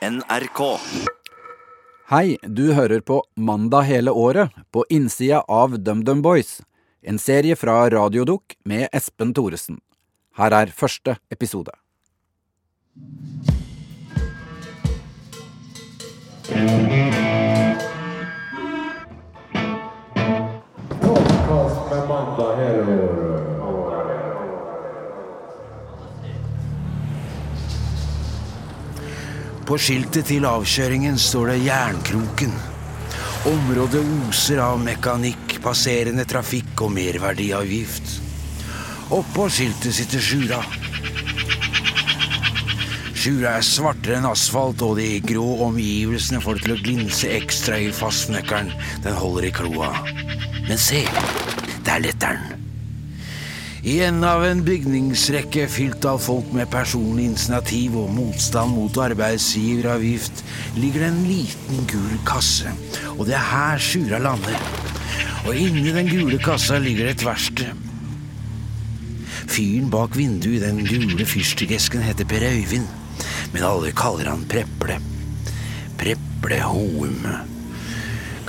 NRK. Hei, du hører på Mandag hele året på innsida av DumDum Boys. En serie fra Radiodukk med Espen Thoresen. Her er første episode. På skiltet til avkjøringen står det Jernkroken. Området oser av mekanikk, passerende trafikk og merverdiavgift. Oppå skiltet sitter Sjura. Sjura er svartere enn asfalt, og de grå omgivelsene får det til å glinse ekstra i fastnøkkelen den holder i kloa. Men se, der letter den. I enden av en bygningsrekke fylt av folk med personlig initiativ og motstand mot arbeidsgiveravgift, ligger det en liten gul kasse, og det er her Sjura lander. Og inni den gule kassa ligger det et verksted. Fyren bak vinduet i den gule fyrstikkesken heter Per Øyvind, men alle kaller han Preple. Preple Houm.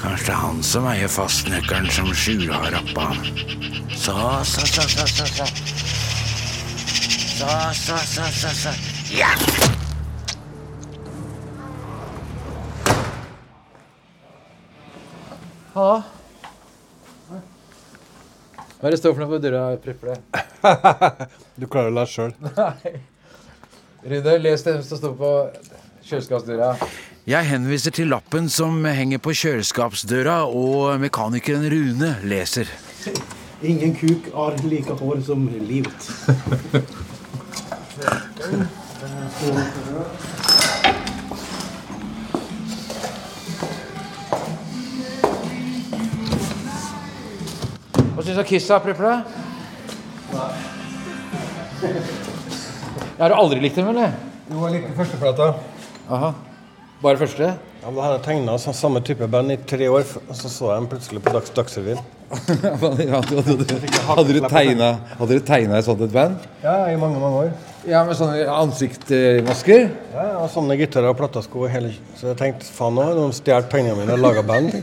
Kanskje det er han som eier fastnøkkelen som Sjura har rappa. Så, så, så, så, så, så. Så, så, så, så, så. Ja! Halla. Hva er det står for noe på døra, Preple? Du klarer å la sjøl. Nei. Rune, les det som står på kjøleskapsdøra. Jeg henviser til lappen som henger på kjøleskapsdøra, og mekanikeren Rune leser. Ingen kuk har like hår som livet. Hva syns du om Kissa, Priple? Har du aldri likt dem, eller? Jo, jeg likte førsteplata. Aha. Bare første? Ja, men da hadde jeg tegna samme type band i tre år, og så så jeg dem plutselig på Dags Dagsrevyen. hadde du tegna Hadde du tegna et sånt et band? Ja, i mange, mange år. Ja, med sånne ansiktsmasker? Ja, og Sånne gitarer og platesko. Så jeg tenkte faen nå har noen stjålet tegningene mine og laga band.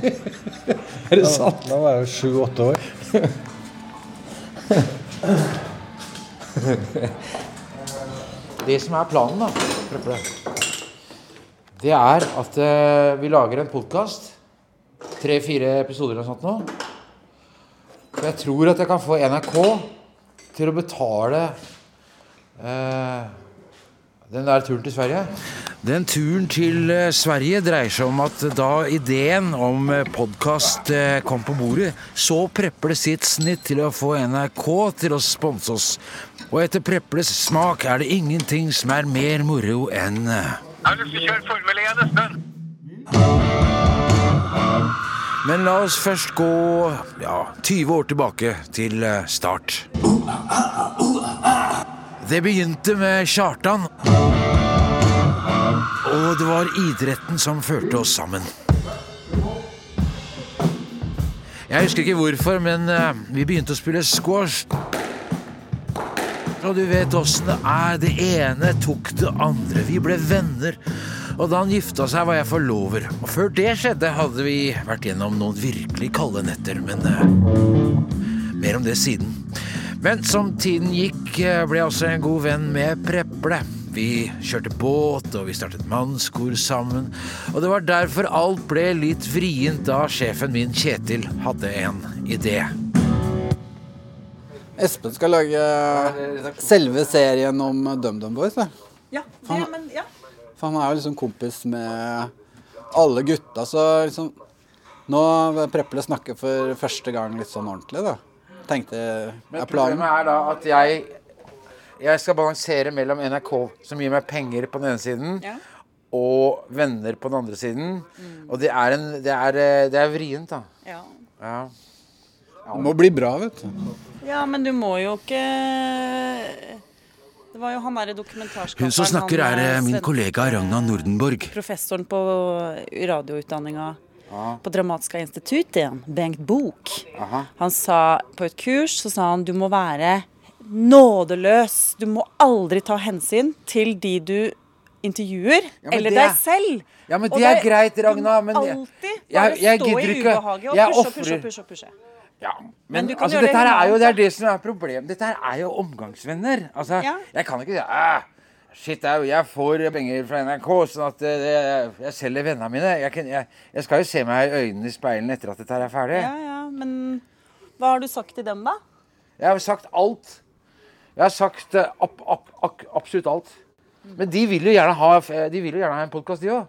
Er det Da, sant? da var jeg sju-åtte år. Det som er planen, da, det er at eh, vi lager en podkast. Tre-fire episoder eller noe sånt nå. For jeg tror at jeg kan få NRK til å betale eh, den der turen til Sverige. Den turen til eh, Sverige dreier seg om at da ideen om podkast kom på bordet, så Preple sitt snitt til å få NRK til å sponse oss. Og etter Preples smak er det ingenting som er mer moro enn eh, Jeg har lyst til å kjøre Formel 1, Espen. Men la oss først gå ja, 20 år tilbake til eh, start. Det begynte med Kjartan. Og det var idretten som førte oss sammen. Jeg husker ikke hvorfor, men eh, vi begynte å spille squash. Og du vet åssen det er. Det ene tok det andre. Vi ble venner. Og da han gifta seg, var jeg forlover. Og før det skjedde, hadde vi vært gjennom noen virkelig kalde netter. Men uh, mer om det siden. Men som tiden gikk, eh, ble jeg også en god venn med Preple. Vi kjørte båt, og vi startet mannskor sammen. Og det var derfor alt ble litt vrient da sjefen min, Kjetil, hadde en idé. Espen skal lage selve serien om DumDum Boys. Da. Ja, det, men, ja. For han er jo liksom kompis med alle gutta, så liksom Nå vil Preple snakke for første gang litt sånn ordentlig, da. Tenkte Men er planen. problemet er da at jeg Jeg skal balansere mellom NRK, som gir meg penger på den ene siden, Ja. og venner på den andre siden. Og det er, en, det er, eh, det er vrient, da. Ja. Ja. Det må bli bra, vet du. Ja, men du må jo ikke Det var jo han derre dokumentarskaperen Hun som snakker, han, er eh, eh, min kollega Ragna Nordenborg. Professoren på radioutdanninga på Dramatiska institutet igjen, Bengt Bok. Han sa på et kurs så sa han du må være nådeløs. Du må aldri ta hensyn til de du intervjuer. Ja, eller det deg er- selv. Ja, men det, det er greit, Ragna, Men du må alltid jeg- bare jeg stå i ubehaget og Jeg pushe, og pushe, pushe, pushe. Ja, Men men, altså, dette det her er jo det er det som er problemet. Dette her er jo omgangsvenner. Altså, Ja. jeg kan ikke si «Ah, Shit, jeg, jeg får penger fra NRK, sånn at eh, det, jeg selger vennene mine. Jeg, kan, jeg, jeg skal jo se meg i øynene i speilene etter at dette her er ferdig. Ja, ja, men hva har du sagt til dem, da? Jeg har sagt alt. Jeg har sagt eh, ab, ab, ak, absolutt alt. Men de vil jo gjerne ha, de vil jo gjerne ha en podkast, de òg.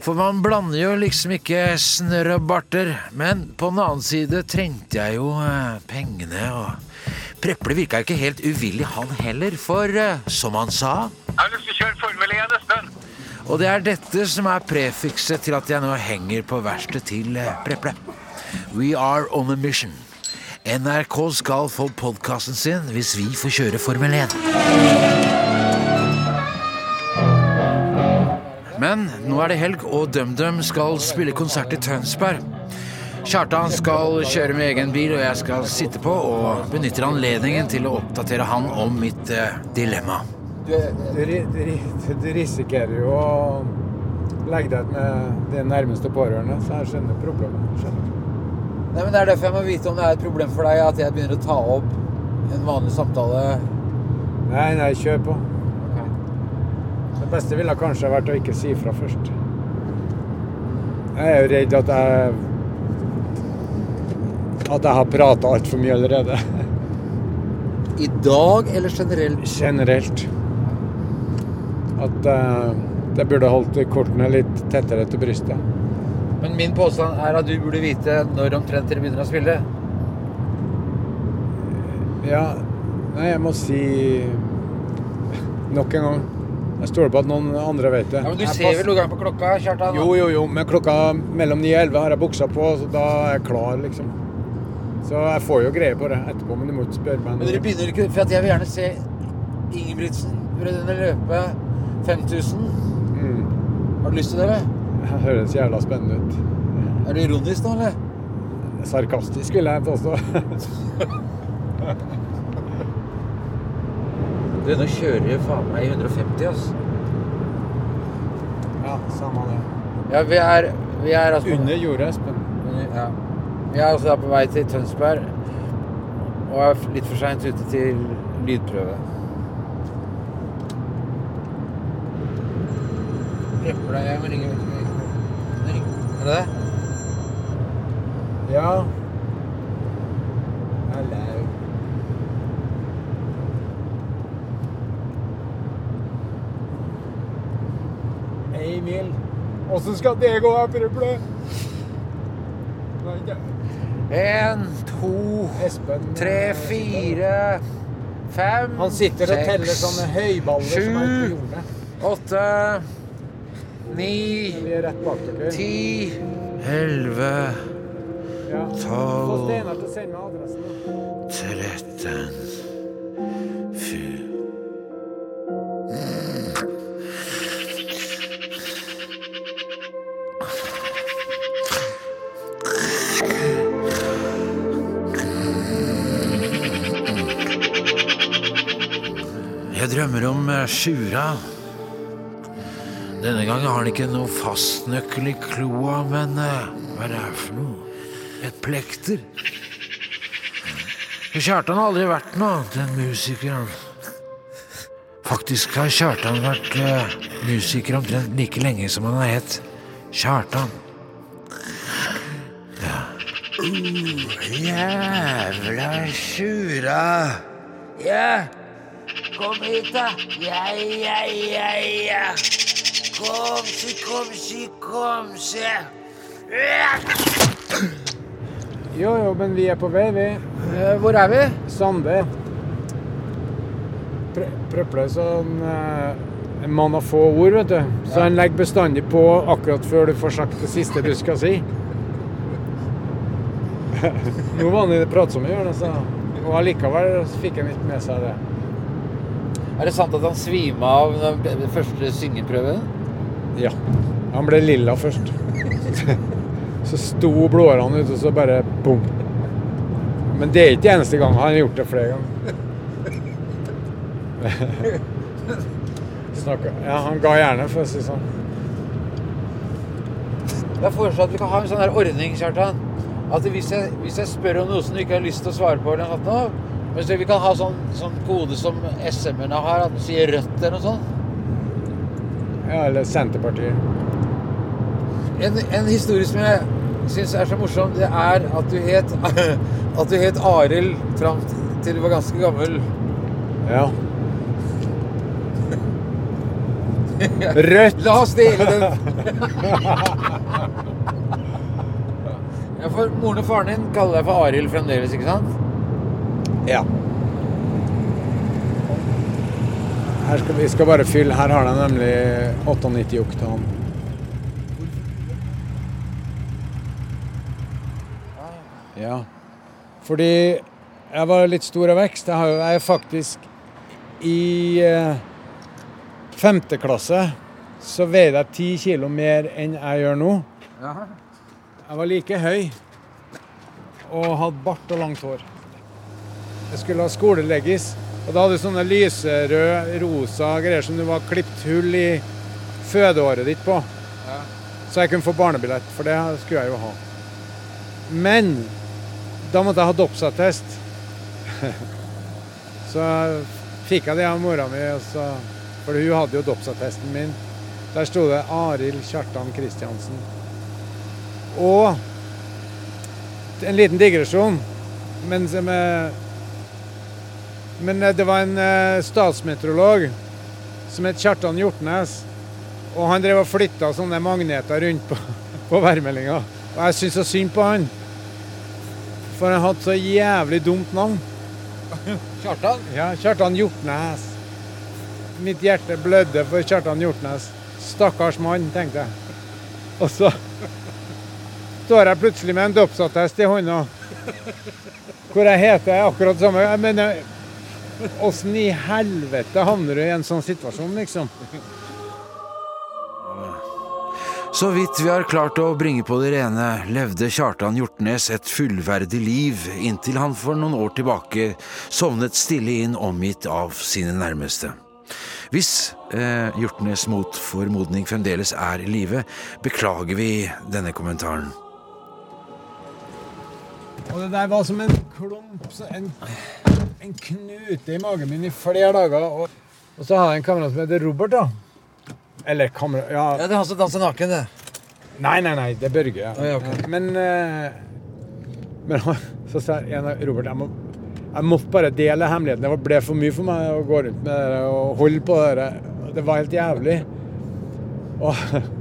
For man blander jo liksom ikke snørr og barter. Men på den annen side trengte jeg jo eh, pengene, og Preple virka ikke helt uvillig, han heller. For eh, som han sa Jeg har lyst til å kjøre Formel 1 en stund. Og det er dette som er prefikset til at jeg nå henger på verkstedet til eh, Preple. We are on a mission. NRK skal få podkasten sin hvis vi får kjøre Formel 1. Men nå er det helg, og DumDum skal spille konsert i Tønsberg. Kjartan skal kjøre med egen bil, og jeg skal sitte på, og benytter anledningen til å oppdatere han om mitt eh, dilemma. Du, du, du, du risikerer jo å legge deg ut med de nærmeste pårørende, så jeg skjønner problemet. Skjønner. Nei, men Det er derfor jeg må vite om det er et problem for deg at jeg begynner å ta opp en vanlig samtale. Nei, nei, kjør på. Det beste ville kanskje vært å ikke si fra først. Jeg er jo redd at jeg at jeg har prata altfor mye allerede. I dag eller generelt? Generelt. At uh, jeg burde holdt kortene litt tettere til brystet. Men min påstand er at du burde vite når omtrent dere begynner å spille. Ja, nei, jeg må si nok en gang. Jeg stoler på at noen andre vet det. Ja, men Du Jeg ser pass- vel noen gang på klokka, Kjartan? Jo, jo, jo, men klokka mellom 9 og 11 har jeg buksa på, så da er jeg klar, liksom. Så jeg får jo greie på det etterpå, men du må ikke spørre meg. Men dere begynner ikke For at jeg vil gjerne se Ingebrigtsen-brødrene løpe 5000. Mm. Har du lyst til det, eller? Det høres jævla spennende ut. Er du ironisk nå, eller? Sarkastisk, vil jeg påstå. Du, nå kjører jeg faen meg i 150, ass. ja, samme det. Ja, vi er, vi er altså Under jordet, Espen. Ja. Vi er altså da på vei til Tønsberg og er litt for seint ute til lydprøve. Prepper deg, jeg må ringe Er det det? Ja. Emil, åssen skal det gå, Preple? Én, to, Espen tre, fire, fem, Han sitter og teller sånne høyballer som er på jordet. åtte, ni, ti, elleve, tolv. Få drømmer om eh, Sjura. Denne gangen har han ikke noe fastnøkkel i kloa, men eh, hva er det for noe? Et plekter. Kjartan har aldri vært noe annet enn musiker. Faktisk har Kjartan vært uh, musiker omtrent like lenge som han har hett Kjartan. Ja. Uh, jævla Sjura. Ja, kom hit, da. Ja, ja, ja, ja. Kom, komsi, kom, si, kom, se. Ja. Jo, jo, men vi er på vei, vi. Eh, Hvor er vi? Sande. Prøple sånn eh, en mann av få ord, vet du. Så han legger bestandig på akkurat før du får sagt det siste du skal si. Nå var han i det pratsomme hjørnet, Og allikevel fikk han ikke med seg det. Er det sant at han svima av den første syngeprøven? Ja. Han ble lilla først. Så sto blodårene ute, og så bare bom. Men det er ikke eneste gang. Han har gjort det flere ganger. Snakker. Ja, han ga gjerne, for å si det sånn. Jeg foreslår at vi kan ha en sånn her ordning, Kjartan. At hvis jeg, hvis jeg spør om noe som du ikke har lyst til å svare på, eller noe men så vi kan ha sånn, sånn kode som SM-ene har, at du sier rødt eller noe sånt. Ja, eller Senterpartiet. En, en historie som jeg syns er så morsom, det er at du het At du het Arild fram til du var ganske gammel. Ja. Rødt! La oss dele den. Ja, for moren og faren din kaller deg for Arild fremdeles, ikke sant? Ja. Her skal vi skal bare fylle Her har de nemlig 98 oktan. Ja. Fordi jeg var litt stor av vekst. Jeg, har, jeg er faktisk I eh, femte klasse så veide jeg ti kilo mer enn jeg gjør nå. Jeg var like høy og hadde bart og langt hår. Jeg skulle ha skoleleggis, og da hadde du sånne lyserøde, rosa greier som du var klipt hull i fødeåret ditt på. Så jeg kunne få barnebillett, for det skulle jeg jo ha. Men da måtte jeg ha dopsattest. så fikk jeg det av mora mi, og så, for hun hadde jo dopsattesten min. Der sto det Arild Kjartan Kristiansen. Og en liten digresjon, men som er men eh, det var en eh, statsmeteorolog som het Kjartan Hjortnes. Og han drev og flytta sånne magneter rundt på, på værmeldinga. Og jeg syns så synd på han. For han hadde så jævlig dumt navn. Kjartan? Ja, Kjartan Hjortnes. Mitt hjerte blødde for Kjartan Hjortnes. Stakkars mann, tenkte jeg. Og så står jeg plutselig med en dopsattest i hånda. Hvor jeg heter akkurat det samme. Jeg mener, Åssen i helvete havner du i en sånn situasjon, liksom? Så vidt vi har klart å bringe på det rene, levde Kjartan Hjortnes et fullverdig liv inntil han for noen år tilbake sovnet stille inn omgitt av sine nærmeste. Hvis eh, Hjortnes mot formodning fremdeles er i live, beklager vi denne kommentaren. Og det der var som en klump, så en, en knute i magen min i flere dager. Og, og så har jeg en kamerat som heter Robert, da. Eller kamerat Ja. Ja, det er han som danser naken, det. Nei, nei, nei, det er Børge. Ja. Å, ja, ok. Men, eh, men så sa en av Robert jeg, må, jeg måtte bare dele hemmeligheten. Det ble for mye for meg å gå rundt med det og holde på det. Det var helt jævlig. Og,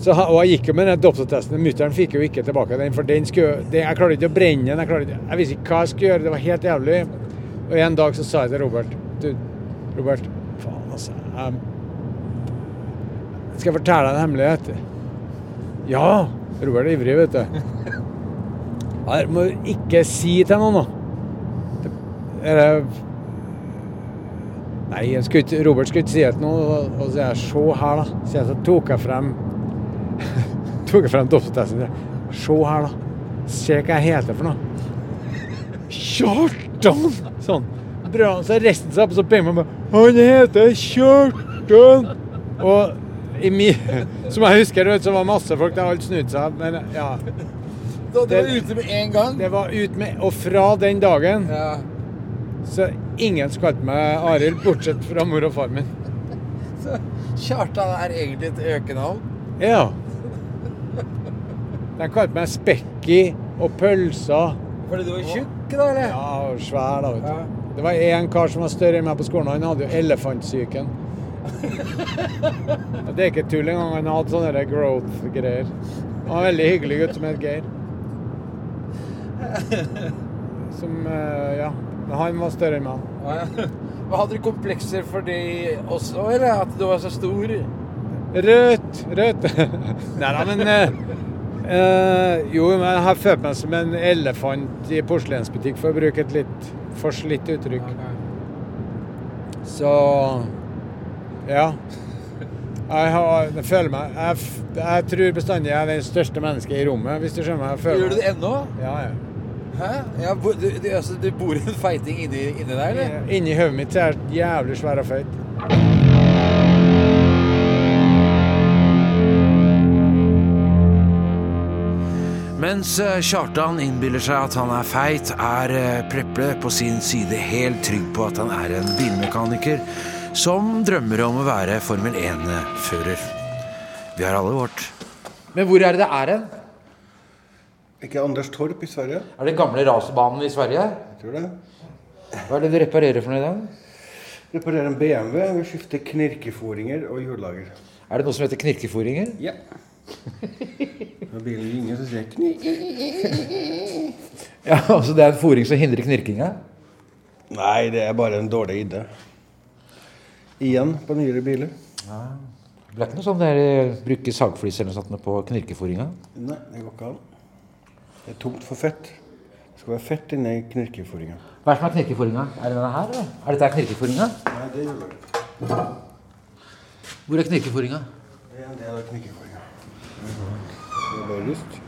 så, og jeg gikk jo med den dopsattesten. Mutter'n fikk jo ikke tilbake den, for den skulle, den, jeg klarte ikke å brenne den. Jeg, ikke, jeg visste ikke hva jeg skulle gjøre. Det var helt jævlig. Og en dag så sa jeg til Robert Du, Robert, faen altså. Jeg, skal jeg fortelle deg en hemmelighet? Ja! Robert er ivrig, vet du. Jeg må ikke si til noen, da. Er det Nei, skulle Robert skulle ikke si det til noen. Og, så sier jeg se her, da. Så, jeg, så tok jeg frem tok frem doppetesten. Se her, da. Se hva jeg heter for noe. Kjartan! Sånn. Bra. Så resten seg opp, så peker man på Han heter Kjartan! Og i mi, som jeg husker, så var masse folk der alt snudde seg. Men ja. Da, det var ute med en gang. Det var ut med Og fra den dagen Ja. så ingen kalte meg Arild, bortsett fra mor og far min. Så Kjartan er egentlig et økenavn. Ja. De kalte meg Spekki og Pølsa. Fordi du var tjukk, da, eller? Ja, og svær, da, vet Ja. du. Det var én kar som var større enn meg på skolen, han hadde jo elefantsyken. Det er ikke tull engang, han hadde sånne growth-greier. Han var en veldig hyggelig gutt som het Geir. Som eh, Ja. Han var større enn meg. Ja, ja. Hadde du komplekser for det også, eller? At du var så stor? Rødt! Rødt! Nei da, men eh, Jo, men jeg har følt meg som en elefant i porselensbutikk, for å bruke et litt forslitt uttrykk. Så Ja. Jeg, har, jeg føler meg jeg, jeg tror bestandig jeg er den største mennesket i rommet, hvis du skjønner. Jeg føler Gjør du det ennå? Ja, ja. Hæ? Ja, du, du, altså, du bor en feiting inni, inni der, eller? Inni hodet mitt er jeg jævlig svær og feit. Mens eh, Kjartan innbiller seg at han er feit, er eh, Preple på sin side helt trygg på at han er en bilmekaniker som drømmer om å være Formel 1-fører. Vi har alle vårt. Men hvor er det det er hen? Ikke Anders Torp i Sverige? Er det gamle racerbanen i Sverige? Jeg tror det. Hva er det du reparerer for noe i dag? Reparerer en BMW. Vi skifter knirkeforinger og hjullager. Er det noe som heter knirkeforinger? Ja. Når bilen ringer, så sier jeg knirk. Ja, altså det er en foring som hindrer knirkinga? Nei, det er bare en dårlig idé. Igjen på nyere biler. Det er ikke noe sånn der bruke sagflis eller noe sånt på knirkeforinga? Nei, det går ikke an. Det er tomt for fett. Det skal være fett inni knirkeforinga. Hva er det som er knirkeforinga? Er det denne her, eller? Er dette knirkeforinga? Nei, det er ikke. Hvor er knirkeforinga? Det er en del av knirkeforinga. Det var lyst.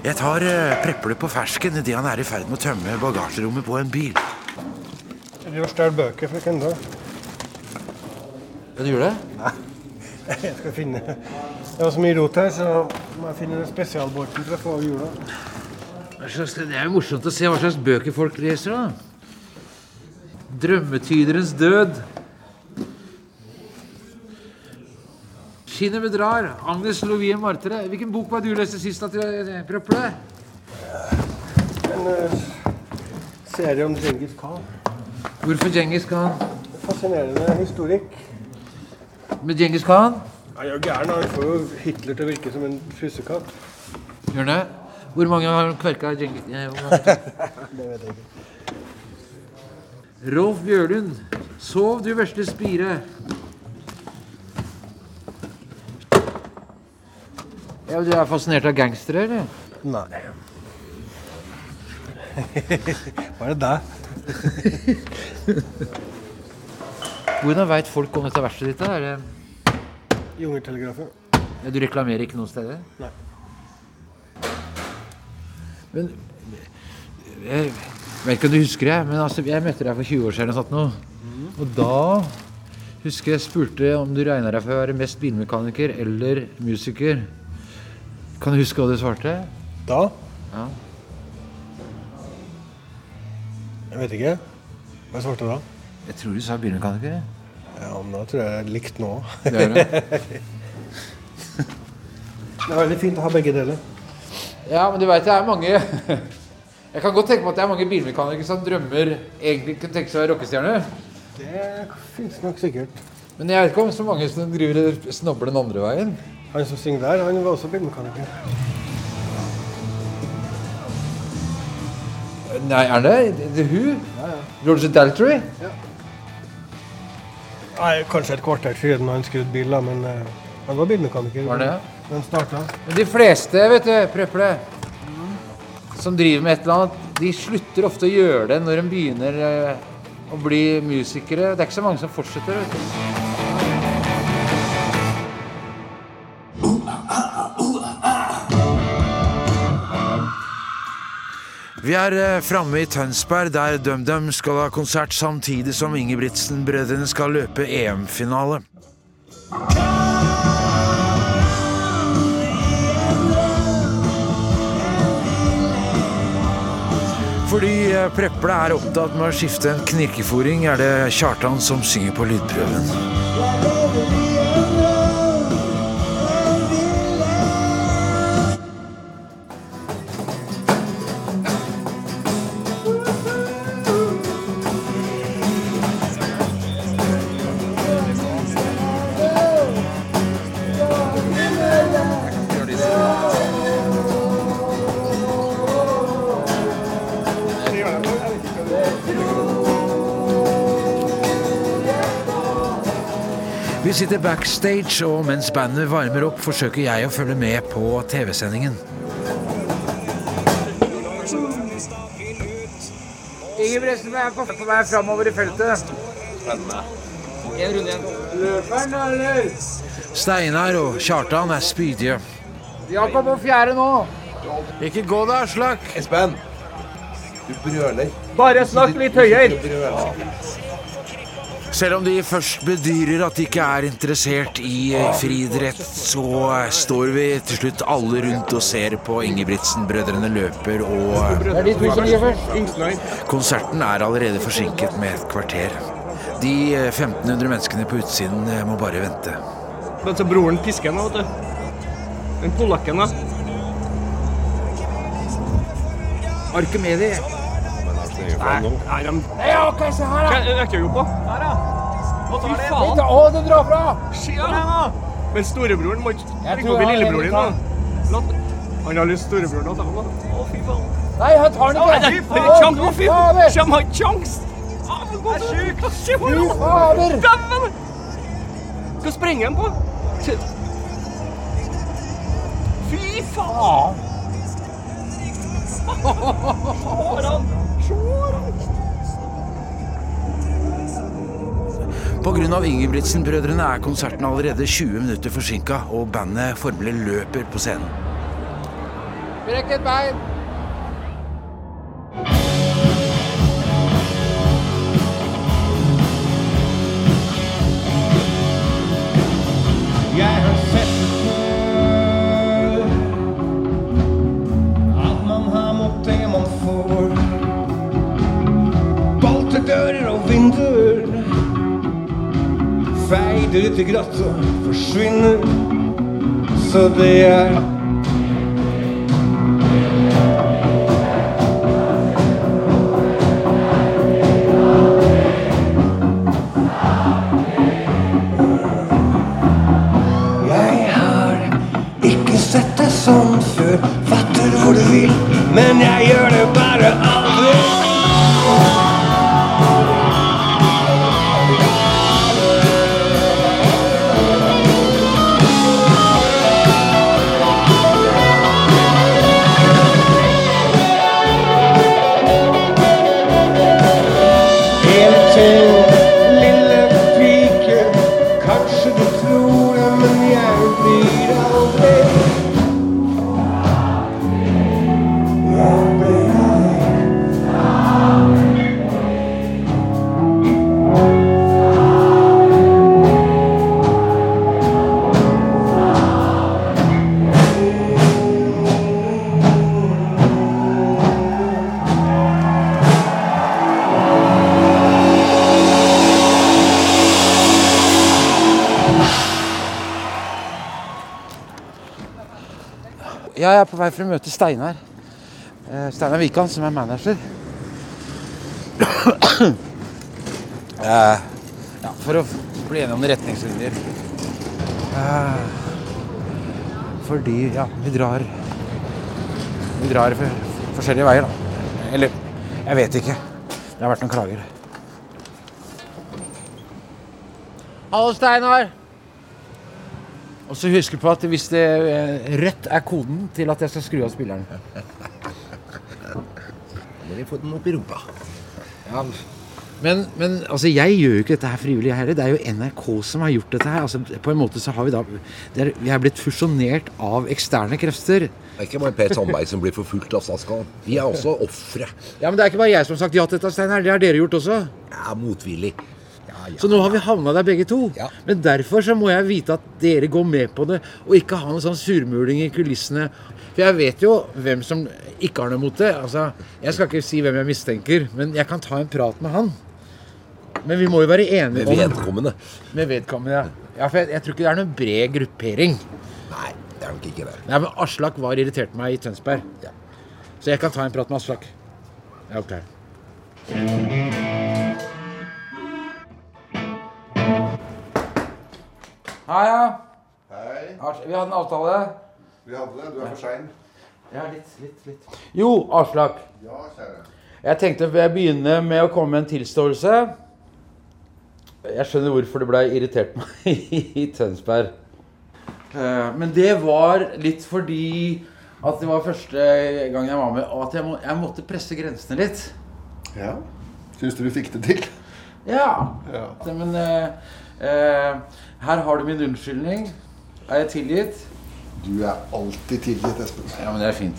Jeg tar eh, Preple på fersken idet han er i ferd med å tømme bagasjerommet på en bil. Jeg og bøker fra kunder. Ja, du gjør det? Nei. Jeg skal finne Det var så mye rot her, så må jeg finne spesialbåten til å få av jula. Det er jo morsomt å se hva slags bøker folk leser, da. Drømmetyderens død. Skinnet bedrar. Agnes Lovie Martre. Hvilken bok var du leste sist? Prøple? En uh, serie om Djengis Khan. Hvorfor Djengis Khan? Fascinerende historikk. Med Djengis Khan? Han er jo gæren. Han får jo Hitler til å virke som en pusekatt. Gjør han det? Hvor mange har kverka Djengis? Det vet jeg ikke. Rolf Bjørlund. Sov, du vesle spire. Ja, Du er fascinert av gangstere, eller? Nei. Hva er det der? Hvordan veit folk om dette verkstedet ditt? Er det, Jungeltelegrafen. ja, du reklamerer ikke noen steder? Nei. Men Jeg vet ikke om du husker det, men altså, jeg møtte deg for 20 år siden. Og, sånt nå. og da husker jeg spurte om du regna deg for å være mest bilmekaniker eller musiker. Kan du huske hva du svarte? Da? Ja. Jeg vet ikke. Hva svarte da? Jeg tror du sa bilmekaniker. Ja, men da tror jeg jeg er likt nå. Det er det. Det er veldig fint å ha begge deler. Ja, men du veit det er mange Jeg kan godt tenke meg at det er mange bilmekanikere som drømmer egentlig kunne tenke seg å være rockestjerne. Det finnes nok sikkert. Men jeg vet ikke om så mange som driver snobler den andre veien. Han som synger der, han var også bilmekaniker. Nei, er det? The Who? Roger Daltrey? Nei, kanskje et kvarter siden han skrudde bil, da, men uh, han var bilmekaniker. Var det? Den starta. Men de fleste, vet du, Preple, som driver med et eller annet, de slutter ofte å gjøre det når de begynner uh, å bli musikere. Det er ikke så mange som fortsetter. vet du. Vi er eh, framme i Tønsberg, der DumDum skal ha konsert samtidig som Ingebrigtsen-brødrene skal løpe EM-finale. Fordi eh, Preple er opptatt med å skifte en knirkeforing, er det Kjartan som synger på lydprøven. Sitter backstage, og mens bandet varmer opp, forsøker jeg å følge med på TV-sendingen. Ingebrigtsen er på, på vei framover i feltet. Spennende. En runde igjen. Løperen, eller? Steinar og Kjartan er spydige. Jakob på fjerde nå. Ikke gå da, Slakk! Espen, du brøler. Bare snakk litt høyere. Selv om de først bedyrer at de ikke er interessert i eh, friidrett, så eh, står vi til slutt alle rundt og ser på Ingebrigtsen-brødrene løper, og eh, konserten er allerede forsinket med et kvarter. De eh, 1500 menneskene på utsiden må bare vente. Men så broren pisker nå, vet du. Den polakken, da. Arkemedi. Nei, nei, de Ja, OK, se her, da. Jeg rekker jo på. Her, da. Fy faen. Å, det drar fra! Se her, da. Men storebroren må ikke bli opp i lillebroren din, da. Han har lyst storebroren til å ta ham, da. Å, fy faen. Nei, han tar den ikke! det kjangs, å, fy faen. Kjem han kjangs. Ah. Det er sjukt. Fy nå. fader! Dæven! Hva sprenger han på. Fy faen. Hårene. Av Ingebrigtsen-brødrene er konserten allerede 20 minutter forsinka, og bandet formelig løper på scenen. Brekk et bein! Feider i gratt og forsvinner Så det er Jeg har ikke sett deg sånn før. Fatter hvor du vil Men jeg gjør det bare aldri Ja, jeg er på vei for å møte Steinar. Eh, Steinar Wikan, som er manager. Eh, ja, for å bli enige om retningslinjer. Eh, fordi, ja, vi drar Vi drar for, forskjellige veier, da. Eller, jeg vet ikke. Det har vært noen klager. Hallo, Steinar! Og så husk på at hvis det eh, rødt er koden til at jeg skal skru av spilleren. Må vi få den opp i rumpa. Ja. Men, men altså, jeg gjør jo ikke dette her frivillig heller. Det er jo NRK som har gjort dette her. Altså, på en måte så har Vi da det er, Vi er blitt fusjonert av eksterne krefter. Det er ikke bare Per Sandberg som blir forfulgt av Statskanalen. Vi er også ofre. Ja, Men det er ikke bare jeg som har sagt ja til dette, Steinar. Det har dere gjort også. Ja, motvillig. Ja, ja. Så nå har vi havna der begge to. Ja. Men derfor så må jeg vite at dere går med på det, og ikke ha noe sånn surmuling i kulissene. For jeg vet jo hvem som ikke har noe mot det. Altså, Jeg skal ikke si hvem jeg mistenker, men jeg kan ta en prat med han. Men vi må jo være enige Med om vedkommende. Med vedkommende, ja. ja for jeg, jeg tror ikke det er noen bred gruppering. Nei, det er nok ikke det. Nei, men Aslak var irritert meg i Tønsberg. Ja. Så jeg kan ta en prat med Aslak. Jeg er Hei, ja. Hei. Vi hadde en avtale. Vi hadde det. Du er for sein. Ja, litt, litt, litt. Jo, Aslak. Ja, kjære. Jeg tenkte jeg begynne med å komme med en tilståelse. Jeg skjønner hvorfor det ble irritert meg i Tønsberg. Eh, Men det var litt fordi at det var første gang jeg var med, og at jeg, må, jeg måtte presse grensene litt. Ja. Syns du du fikk det til? Ja. Ja. Men eh, eh, her har du min unnskyldning. Er jeg tilgitt? Du er alltid tilgitt, Espen. Ja, men det er fint.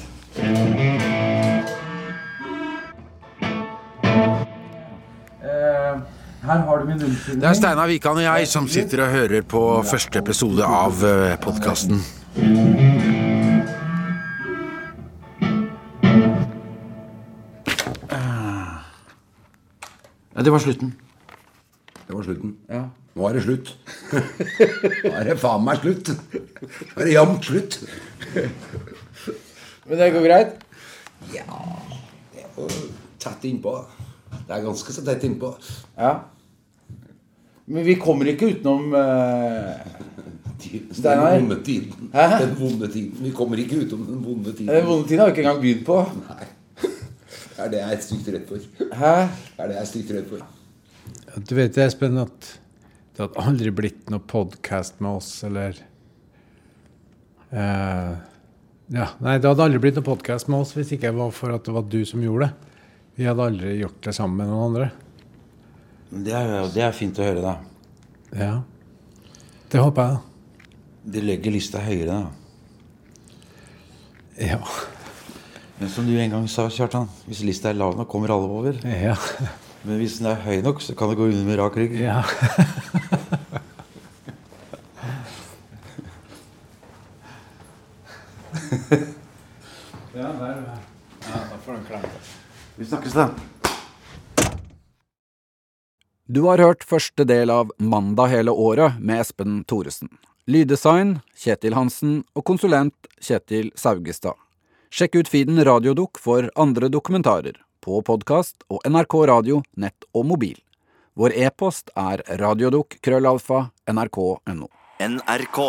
Eh, Her har du min unnskyldning. Det er Steinar Wikan og jeg som sitter og hører på første episode av podkasten. Ja, det var slutten. Det var slutten. Ja. Nå er det slutt. Nå er det faen meg slutt. Nå er det jevnt slutt. Men det går greit? Ja Det er jo tett innpå. Det er ganske så tett innpå. Ja. Men vi kommer ikke utenom uh, Den vonde tiden. Hæ? Den vonde tiden. Vi kommer ikke utenom den vonde tiden. Den vonde tiden har vi ikke engang begynt på. Nei. Det er det jeg er stygt redd for. Hæ? Det er det jeg er stygt redd for. Du vet, Espen, at det hadde aldri blitt noe podkast med oss, eller uh, Ja, nei, det hadde aldri blitt noe podkast med oss hvis ikke det var for at det var du som gjorde det. Vi hadde aldri gjort det sammen med noen andre. Det er, det er fint å høre, da. Ja. Det håper jeg, da. Det legger lista høyere, da. Ja. Men som du en gang sa, Kjartan, hvis lista er lav nok, kommer alle over. Ja. Men hvis den er høy nok, så kan det gå under med rak rygg. Ja. ja, der, ja, da får den en klem. Vi snakkes, da. Du har hørt første del av Mandag hele året med Espen Thoresen. Lyddesign Kjetil Hansen og konsulent Kjetil Saugestad. Sjekk ut feeden Radiodok for andre dokumentarer, på podkast og NRK Radio, nett og mobil. Vår e-post er radiodukk krøllalfa nrk.no. NRK.